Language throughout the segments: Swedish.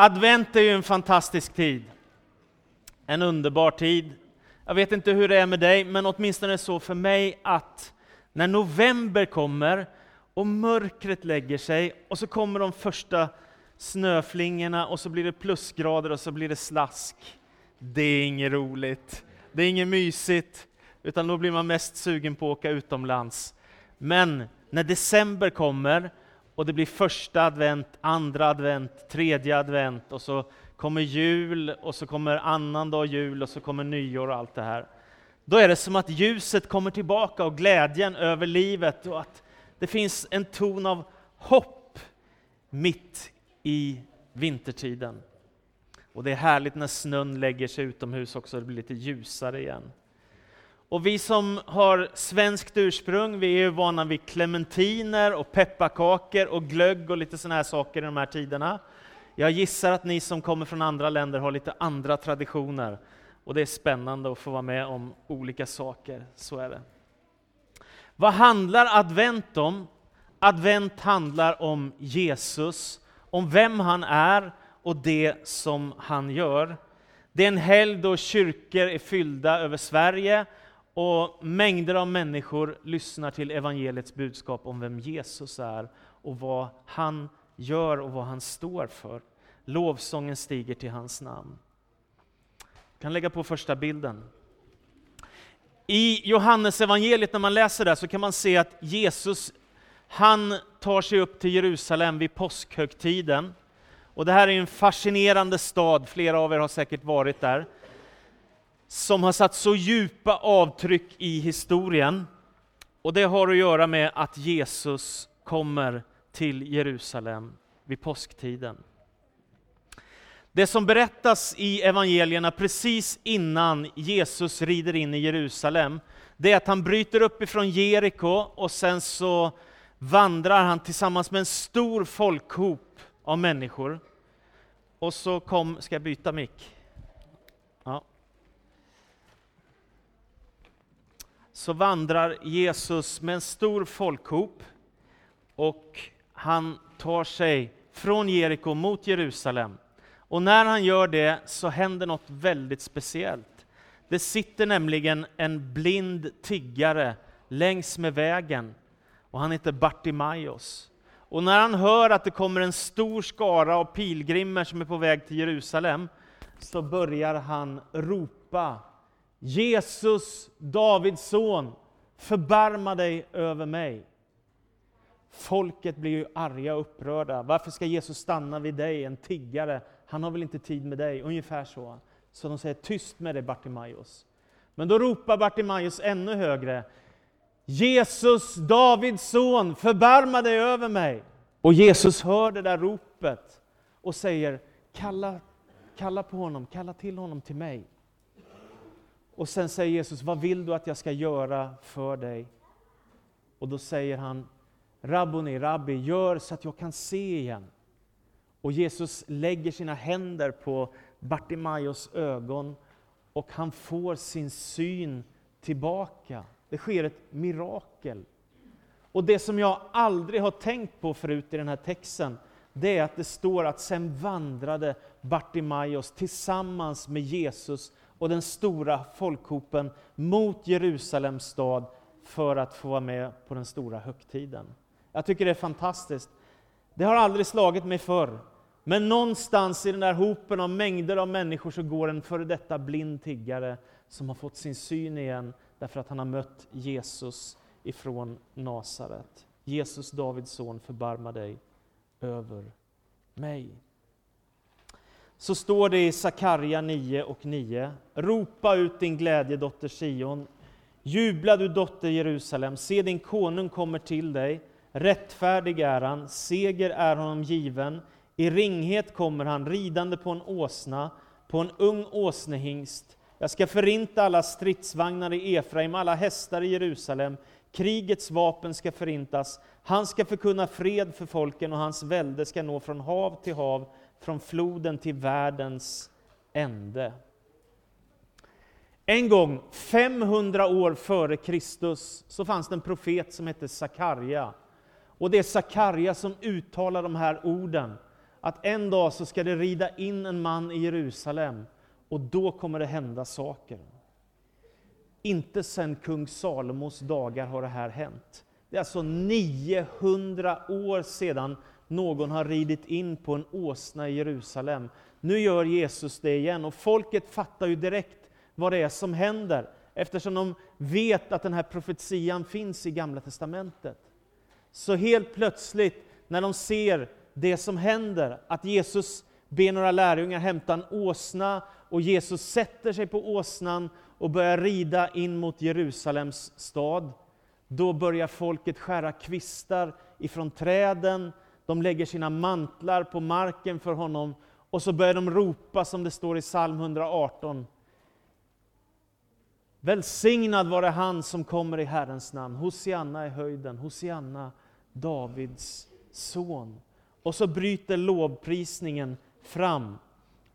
Advent är ju en fantastisk tid. En underbar tid. Jag vet inte hur det är med dig, men åtminstone är det så för mig att när november kommer och mörkret lägger sig och så kommer de första snöflingorna och så blir det plusgrader och så blir det slask. Det är inget roligt. Det är inget mysigt, utan då blir man mest sugen på att åka utomlands. Men när december kommer och det blir första advent, andra advent, tredje advent och så kommer jul och så kommer annandag jul och så kommer nyår och allt det här. Då är det som att ljuset kommer tillbaka och glädjen över livet och att det finns en ton av hopp mitt i vintertiden. Och det är härligt när snön lägger sig utomhus också, det blir lite ljusare igen. Och vi som har svenskt ursprung, vi är vana vid clementiner och pepparkakor och glögg och lite sådana här saker i de här tiderna. Jag gissar att ni som kommer från andra länder har lite andra traditioner. Och det är spännande att få vara med om olika saker, så är det. Vad handlar advent om? Advent handlar om Jesus, om vem han är och det som han gör. Det är en helg då kyrkor är fyllda över Sverige och mängder av människor lyssnar till evangeliets budskap om vem Jesus är och vad han gör och vad han står för. Lovsången stiger till hans namn. Jag kan lägga på första bilden. I Johannes evangeliet när man läser det så kan man se att Jesus han tar sig upp till Jerusalem vid påskhögtiden. Och det här är en fascinerande stad, flera av er har säkert varit där som har satt så djupa avtryck i historien. Och det har att göra med att Jesus kommer till Jerusalem vid påsktiden. Det som berättas i evangelierna precis innan Jesus rider in i Jerusalem, det är att han bryter upp ifrån Jeriko och sen så vandrar han tillsammans med en stor folkhop av människor. Och så kom, ska jag byta mick? Så vandrar Jesus med en stor folkhop och han tar sig från Jeriko mot Jerusalem. Och när han gör det så händer något väldigt speciellt. Det sitter nämligen en blind tiggare längs med vägen och han heter Bartimaios. Och när han hör att det kommer en stor skara av pilgrimer som är på väg till Jerusalem så börjar han ropa Jesus, Davids son, förbarma dig över mig. Folket blir ju arga och upprörda. Varför ska Jesus stanna vid dig, en tiggare? Han har väl inte tid med dig? Ungefär så. Så de säger, tyst med dig Bartimaios. Men då ropar Bartimaios ännu högre. Jesus, Davids son, förbarma dig över mig. Och Jesus hör det där ropet och säger, kalla, kalla på honom, kalla till honom till mig. Och sen säger Jesus, vad vill du att jag ska göra för dig? Och då säger han, Rabboni, Rabbi, gör så att jag kan se igen. Och Jesus lägger sina händer på Bartimaios ögon och han får sin syn tillbaka. Det sker ett mirakel. Och det som jag aldrig har tänkt på förut i den här texten, det är att det står att sen vandrade Bartimaios tillsammans med Jesus och den stora folkhopen mot Jerusalems stad för att få vara med på den stora högtiden. Jag tycker det är fantastiskt. Det har aldrig slagit mig förr. Men någonstans i den där hopen av mängder av människor så går en före detta blind tiggare som har fått sin syn igen därför att han har mött Jesus ifrån Nasaret. Jesus, Davids son, förbarma dig över mig så står det i Sakarja 9 och 9. Ropa ut din glädje, dotter Sion. Jubla du dotter Jerusalem, se din konung kommer till dig. Rättfärdig är han, seger är honom given. I ringhet kommer han, ridande på en åsna, på en ung åsnehingst. Jag ska förinta alla stridsvagnar i Efraim, alla hästar i Jerusalem. Krigets vapen ska förintas. Han ska förkunna fred för folken och hans välde ska nå från hav till hav från floden till världens ände. En gång, 500 år före Kristus, så fanns det en profet som hette Sakarja. Och det är Sakarja som uttalar de här orden att en dag så ska det rida in en man i Jerusalem och då kommer det hända saker. Inte sedan kung Salomos dagar har det här hänt. Det är alltså 900 år sedan någon har ridit in på en åsna i Jerusalem. Nu gör Jesus det igen och folket fattar ju direkt vad det är som händer eftersom de vet att den här profetian finns i Gamla Testamentet. Så helt plötsligt när de ser det som händer, att Jesus ber några lärjungar hämta en åsna och Jesus sätter sig på åsnan och börjar rida in mot Jerusalems stad. Då börjar folket skära kvistar ifrån träden, de lägger sina mantlar på marken för honom och så börjar de ropa som det står i psalm 118. Välsignad vare han som kommer i Herrens namn. Hosianna i höjden, Hosianna, Davids son. Och så bryter lovprisningen fram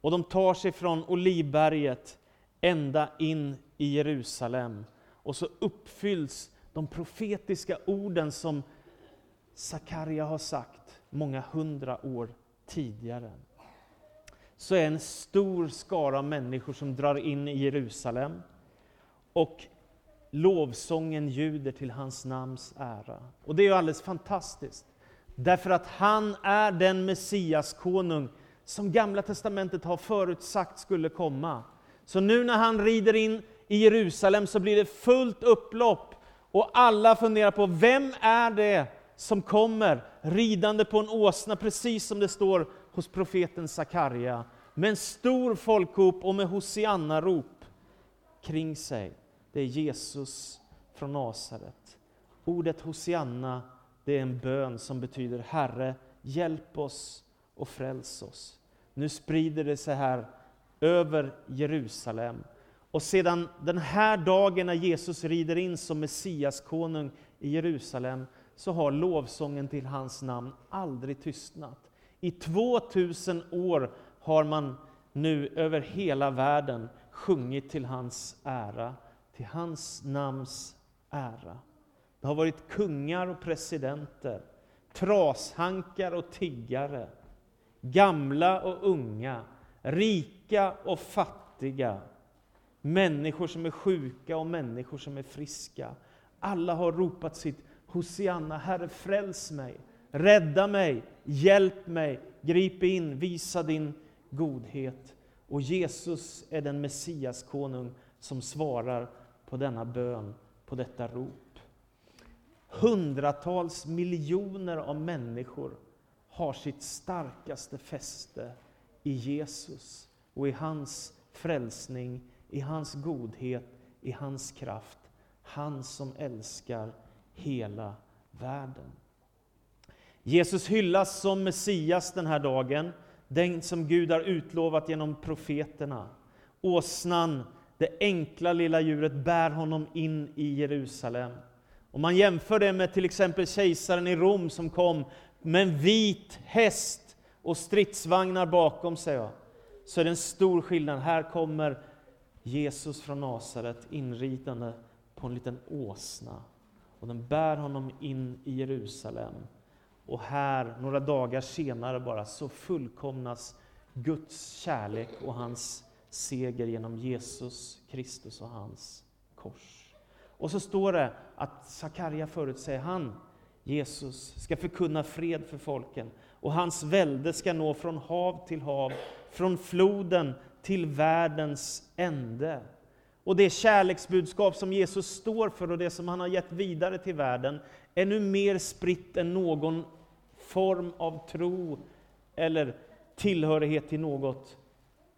och de tar sig från Olivberget ända in i Jerusalem. Och så uppfylls de profetiska orden som Sakarja har sagt många hundra år tidigare. Så är en stor skara människor som drar in i Jerusalem och lovsången ljuder till hans namns ära. Och det är ju alldeles fantastiskt. Därför att han är den Messias konung som Gamla Testamentet har förutsagt skulle komma. Så nu när han rider in i Jerusalem så blir det fullt upplopp och alla funderar på vem är det som kommer ridande på en åsna, precis som det står hos profeten Sakarja, med en stor folkhop och med Hosianna-rop kring sig. Det är Jesus från Nasaret. Ordet Hosianna, det är en bön som betyder Herre, hjälp oss och fräls oss. Nu sprider det sig här över Jerusalem. Och sedan den här dagen när Jesus rider in som Messiaskonung i Jerusalem, så har lovsången till hans namn aldrig tystnat. I 2000 år har man nu över hela världen sjungit till hans ära, till hans namns ära. Det har varit kungar och presidenter, trashankar och tiggare, gamla och unga, rika och fattiga, människor som är sjuka och människor som är friska. Alla har ropat sitt Hosianna, Herre fräls mig, rädda mig, hjälp mig, grip in, visa din godhet. Och Jesus är den Messias konung som svarar på denna bön, på detta rop. Hundratals miljoner av människor har sitt starkaste fäste i Jesus och i hans frälsning, i hans godhet, i hans kraft. Han som älskar hela världen. Jesus hyllas som Messias den här dagen, den som Gud har utlovat genom profeterna. Åsnan, det enkla lilla djuret, bär honom in i Jerusalem. Om man jämför det med till exempel kejsaren i Rom som kom med en vit häst och stridsvagnar bakom sig, så är det en stor skillnad. Här kommer Jesus från Nasaret inridande på en liten åsna och den bär honom in i Jerusalem. Och här, några dagar senare bara, så fullkomnas Guds kärlek och hans seger genom Jesus Kristus och hans kors. Och så står det att Sakarja förutsäger han, Jesus, ska förkunna fred för folken och hans välde ska nå från hav till hav, från floden till världens ände. Och det kärleksbudskap som Jesus står för och det som han har gett vidare till världen är nu mer spritt än någon form av tro eller tillhörighet till något.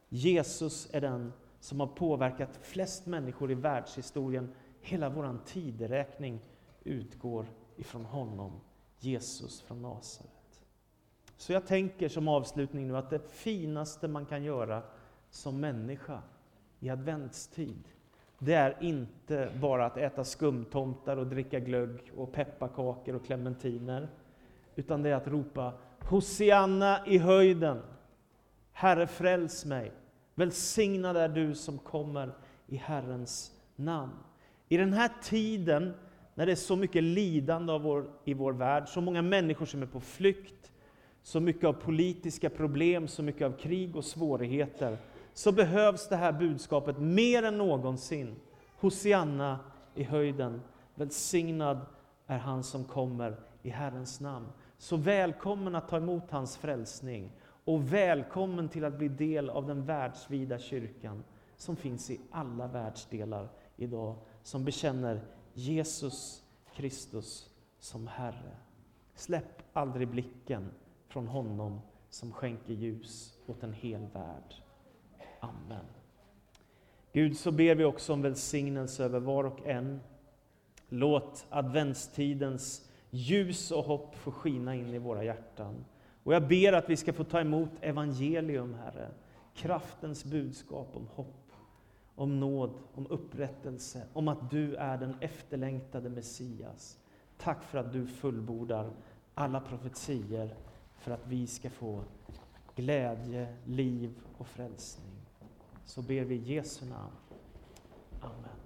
Jesus är den som har påverkat flest människor i världshistorien. Hela vår tideräkning utgår ifrån honom, Jesus från Nasaret. Så jag tänker som avslutning nu att det finaste man kan göra som människa i adventstid, det är inte bara att äta skumtomtar och dricka glögg och pepparkakor och clementiner, utan det är att ropa Hosianna i höjden. Herre fräls mig. Välsignad är du som kommer i Herrens namn. I den här tiden när det är så mycket lidande av vår, i vår värld, så många människor som är på flykt, så mycket av politiska problem, så mycket av krig och svårigheter, så behövs det här budskapet mer än någonsin. Hosianna i höjden. Välsignad är han som kommer i Herrens namn. Så välkommen att ta emot hans frälsning och välkommen till att bli del av den världsvida kyrkan som finns i alla världsdelar idag, som bekänner Jesus Kristus som Herre. Släpp aldrig blicken från honom som skänker ljus åt en hel värld. Amen. Gud, så ber vi också om välsignelse över var och en. Låt adventstidens ljus och hopp få skina in i våra hjärtan. Och jag ber att vi ska få ta emot evangelium, Herre. Kraftens budskap om hopp, om nåd, om upprättelse, om att du är den efterlängtade Messias. Tack för att du fullbordar alla profetier för att vi ska få glädje, liv och frälsning. Så ber vi i Jesu namn. Amen.